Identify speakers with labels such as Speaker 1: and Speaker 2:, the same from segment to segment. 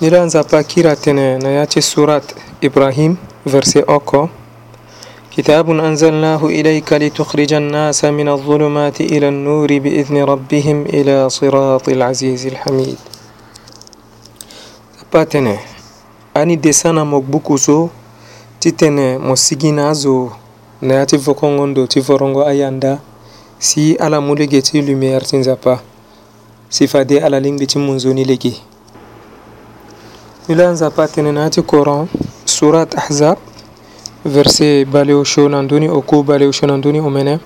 Speaker 1: ndela nzapa kira tene na yace surat ibrahim verse oko كتاب أنزلناه إليك لتخرج الناس من الظلمات إلى النور بإذن ربهم إلى صراط العزيز الحميد patene ani desa na mo gbuku so ti tene mo sigi na azo na ya ti vokongo ndo ti vorongo ayanda si ala mu lege ti lumière ti nzapa si fade ala lingbi ti munzoni lege نلانزا باتيني ناتي كوران سورة أحزاب فرسي باليو شو ناندوني أوكو باليو شو ناندوني أمنا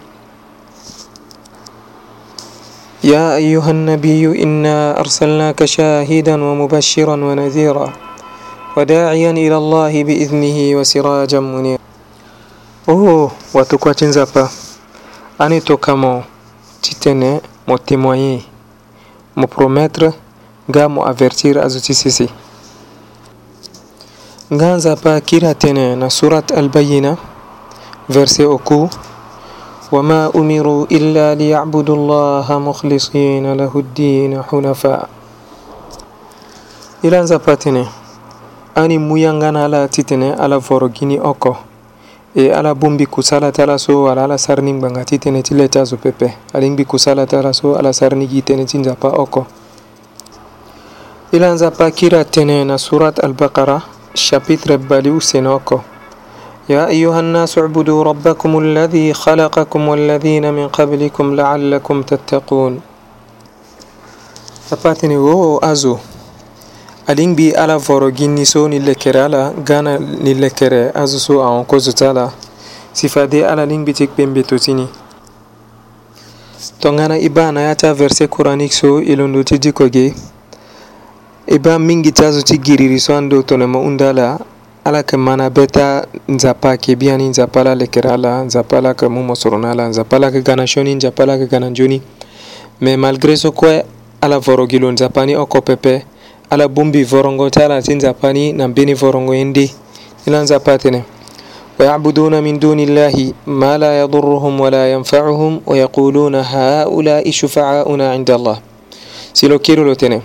Speaker 1: يا أيها النبي إنا أرسلناك شاهدا ومبشرا ونذيرا وداعيا إلى الله بإذنه وسراجا منيرا أوه واتوكوا تنزابا أني توكامو تتنه مو تيموين مو برومتر غامو أفرتير أزو تسيسي تي ganza pa kiratene na surat albayina verset oku وما أمروا إلا ليعبدوا الله مخلصين له الدين حنفاء إلى زباتني ani muyangana ala titene ala vorogini oko e ala bungbi kusala ti ala so ala ala sari ni ngbanga ti tënë ti le ti azo pepe ali ngbi kusala ti ala so ala sari ni gi tënë ti nzapa oko i la nzapa kiri atene na surat albakara Chapitre Baliou Senoko يا أيها الناس اعبدوا ربكم الذي خلقكم والذين من قبلكم لعلكم تتقون apatini wo azo alin bi ala voro ginni so ni lekere ala gana ni lekere azo so awon kozo tala sifade ala lin bi tik pembe totini tongana ibana yata verse coranique so ilondoti dikoge eba mingi ti azo ti giriri so andö tongana mo hunda ala ala yeke ma na be ta nzapa ayeke bi ani nzapa ala lekere ala nzapa ala yeke mu mosoro na ala nzapa ala yeke ga na sioni nzapa ala yeke ga na nzoni me malgré so kue ala voro gi lo nzapa ni oko pepe ala bongbi vorongo ti ala ti nzapa ni na mbeni vorongo ye nde ni la nzapa tene ويعبدون من دون الله ما لا يضرهم ولا ينفعهم ويقولون هؤلاء شفعاؤنا عند الله سيلو كيلو لو تنم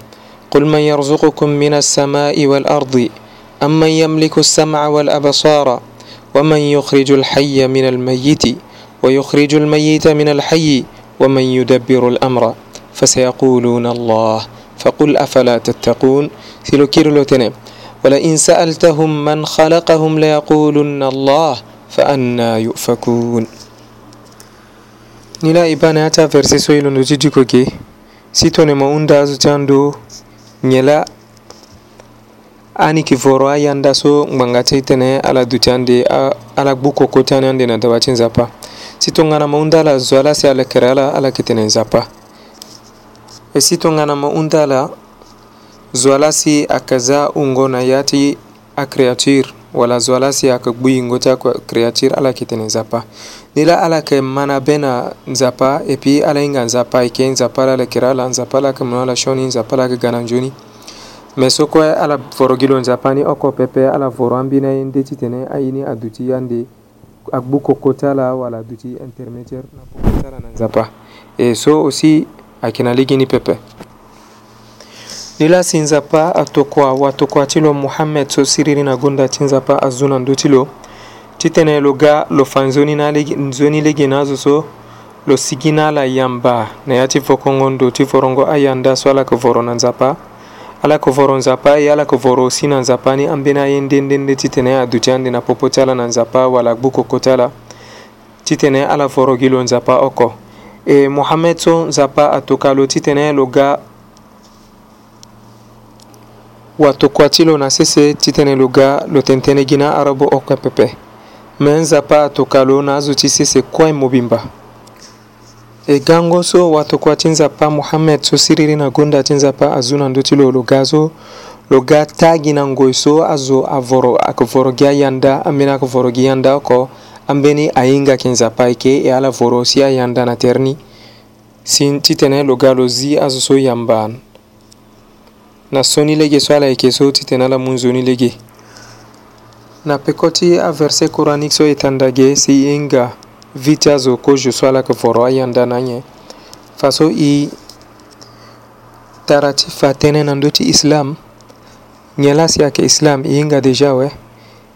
Speaker 1: قل من يرزقكم من السماء والأرض أم من يملك السمع والأبصار ومن يخرج الحي من الميت ويخرج الميت من الحي ومن يدبر الأمر فسيقولون الله فقل أفلا تتقون سيلوكيرلوتني ولئن سألتهم من خلقهم ليقولن الله فأنا يؤفكون نلا ibana ta verse so ilo no jijiko ge nyela ani kivoro ayanda so ngbanga ti tene ala duti ande ala gbu koko ti ani ande na daba ti nzapa si tongana ma hunda ala zo ala si ala kere ala ala yeke tene nzapa e si tongana ma hunda ala zo ala si ayeke za hungo na ya ti acréature walazoalasi akagbuyingo ti acréature ala yeke tene nzapa ni la ala yeke ma na be na nzapa e puis ala hinga nzapa e ke nzapa la ala yeke ra la nzapa la yeke mû na lasio ni nzapa la yeke ga na nzoni ni me so kue ala voro gi lo nzapa ni oko pepe ala voro ambeni aye nde ti tene aye ni aduti ti ande agbu koko ti ala wala aduti intermédiaire na poko ti ala na nzapa e so aussi ayeke na ligi ni pepe lilasi nzapa atokua watokua ti lo muhammed so siriri na gonda ti nzapa azo na ndö ti lo ti tene lo ga lo fa nzoni na lege, nzoni lege na azo so lo sigi na ala yamba na ya ti vokongo ndo ti vorongo ayanda so ala yeke voro na nzapa ala yeke voro nzapa e ala yeke voro si na nzapa ni ambeni aye ndendende ti tene adu ti ande na popo ti ala na nzapa wala gbu koko ti ala ti tene ala voro gi lo nzapa oko e muhammed so nzapa atoka lo ti tene lo ga wato kwati lo na sese titene lo ga lo tentene gi na arabo oko pepe me nzapa atoka lo na azo ti sese kue mobimba e gango so watokua ti nzapa muhammed so siriri na gonda ti nzapa azu na ndö ti lo lo ga so lo ga tagi na ngoi so azo avoro ayeke voro gi ayanda ambeni ayeke voro gi yanda oko ambeni ahinga yeke nzapa ayeke e ala voro si ayanda na tere ni si titene lo ga lo zi azo so yamba na soni lege so ala yeke so ti tene ala mu nzoni lege na peko ti averset coranique so e tanda ge si hinga vi ti azo kozio so ala yeke voro ayanda na anye fa so e tara ti fa tënë na ndö ti islam nyen la si ayeke islam e hinga déjà awe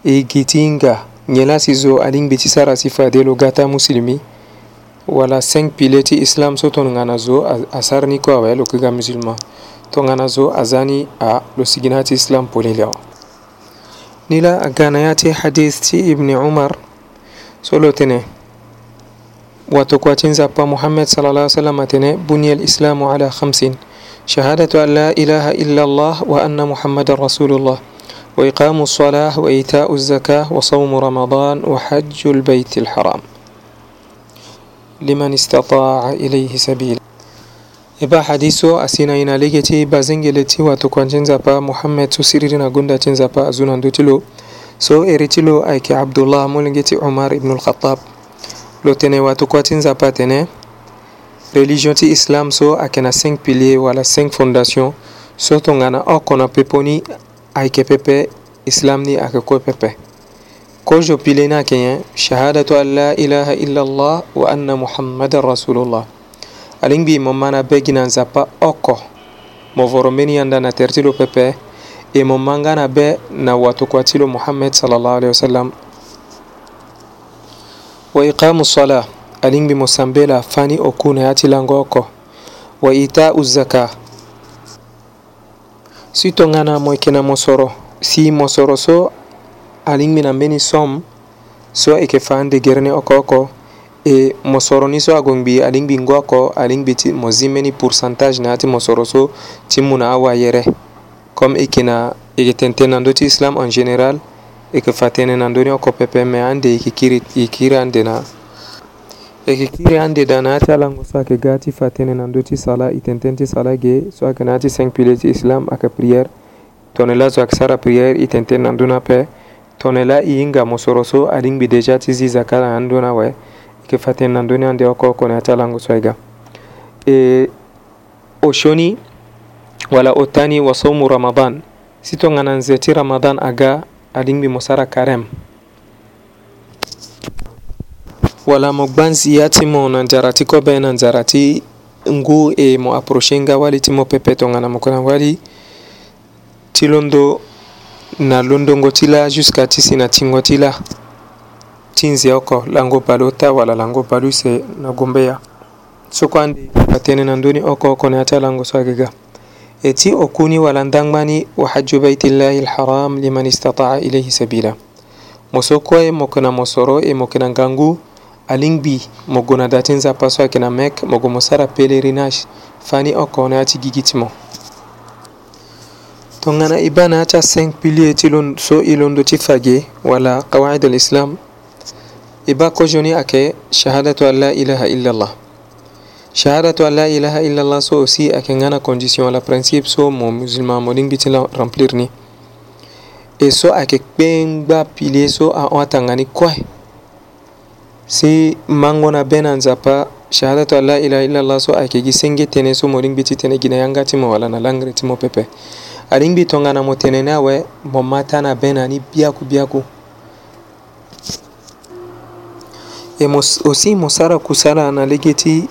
Speaker 1: e gi ti hinga nyen la si zo alingbi ti sara si fa de lo ga ti amusilemi wala 5 pilier ti islam so tongana na zo asar ni kue awe lo kega musulman tongana zo azani a losiginati islam polilio nila aganayati hadith ti ibni umar solotene wato kwacinza pa muhammad sallallahu alaihi tene buniyal islamu ala khamsin shahadatu an la ilaha illa allah wa anna muhammadan rasulullah وإقام الصلاة وإيتاء الزكاة وصوم رمضان وحج البيت الحرام لمن استطاع إليه سبيلا iba hadiso asina ina legeti ba zengeleti wato kwancenza pa muhammed so siririna gonda cenza pa azunandutilo so eritilo ayke abdullah molengeti umar ibnu lkhatab lo tene wato kua cenza pa tene religion ti islam so ayeke na 5 pilier wala 5 fondation so tongana oko na peponi ayeke pepe islam ni ayeke kue pepe kozo pilier ni ayeke nyen shahadatu an la ilaha illallah wa anna muhammadan rasulullah aɗen mbi mo mana beginan zappa oko mo voromeni yanda na tertilo pepe e mo mangana be na watuko atilo muhammad sallllahu alahi wa sallam wa iqamu sala aɗen mbi mo sambela fani o kuna yatilango oko wa itau zaka si tongana mo yeke na mo soro si mo soro so alingbi na mbeni som so e yeke fâ ndegere ni oko oko e mo soro ni so ago ngbi ali ngbi ngwa ko ali ngbi ti mo zime ni pourcentage na ti mo soro so ti mu e e na awayere comme e yeke na yeke tene na ndö ti islam en général e yeke fa tënë na ndö ni oko pepe me ande yeke kiri yeke kiri ande na yeke kiri ande da na yâ ti alango so ayeke ga ti fa tënë na ndö ti sala e tene tënë ti sala ge so ayeke na yâ ti cinq pilier ti islam ayeke prière tongana la zo ayeke sara prière e tene tënë na ndö ni ape tongana la e hinga mo soro so ali ngbi déjà ti zi zaka na ya ndö ni awe kefaten na duniyan da ya ko kone atalangu swaiga e oshoni wala otani wa somu ramadan sito ngana nzeti ramadan aga adiŋbi musara karem wala mo gbanzi ya ti mo nan jarati ko be nan jarati ngu e mo approche nga wali ti mo to ngana mo kona wali ti londo na londongo ti jusqu'à ti na tingo ti tinzi oko lango palu ta wala lango palu se nagombea so kuandi atene na nduni oko kone ata lango swagiga eti okuni wala ndangmani wa hajju baitillahi alharam liman istataa ilayhi sabila moso koye mo kena mosoro e mo kena gangu alingbi mo gona datin zapa so akena mek mo go mo sara pelerinage fani oko na ati gigitimo to ngana ibana ata 5 pilier ti so ilondo ti fage wala qawaid alislam ibako e joni ake shahadatu an la ilaha illallah shahadatu an la ilaha illallah so aussi ake ngana condition la principe so mo musulman mo ɗingiti la remplir ni e so ake kpengba pilier so awatangani koe si mangona bena nzapa shahadatu an la ilaha illallah so ake gi senge tene so mo ɗingbiti tene gina yanga ti mo wala na langre ti mo pepe aɗingbi tongana mo tene ni awe mo matana bena ni biyaku biyaku e aussi mosara kusara na legeti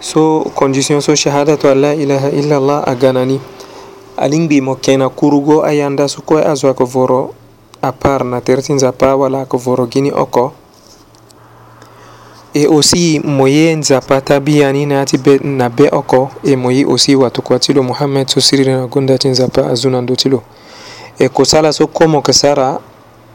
Speaker 1: so condition so shahadatu an la ilaha illallah a ganani alingɓimo kena kurugo a yanda so koye a zoa ko voro à part na tertinza pa wala ko voro gini oko e aussi mo ye nzapa tabiyani naati be na be oko e mo yi aussi watu ko tilo muhammed so siriri na gondati nzapa a zunando tilo e ko sala so komo ko sara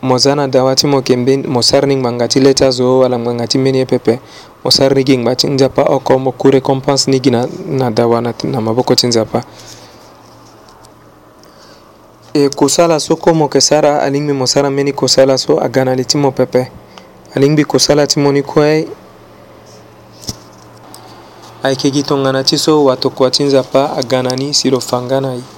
Speaker 1: mozana dawati mo kembe mo sarning mangati leta zo wala mangati meni pepe mo sarni ging ba tinjapa oko mo ku recompense ni gina na dawa na, na maboko tinjapa e kusala so ko mo ke sara aling mi mo sara meni kusala so agana li timo pepe aling bi kusala timo ni kue ayeke gi tongana ti so wato kua ti nzapa agana ni siro fanga na ye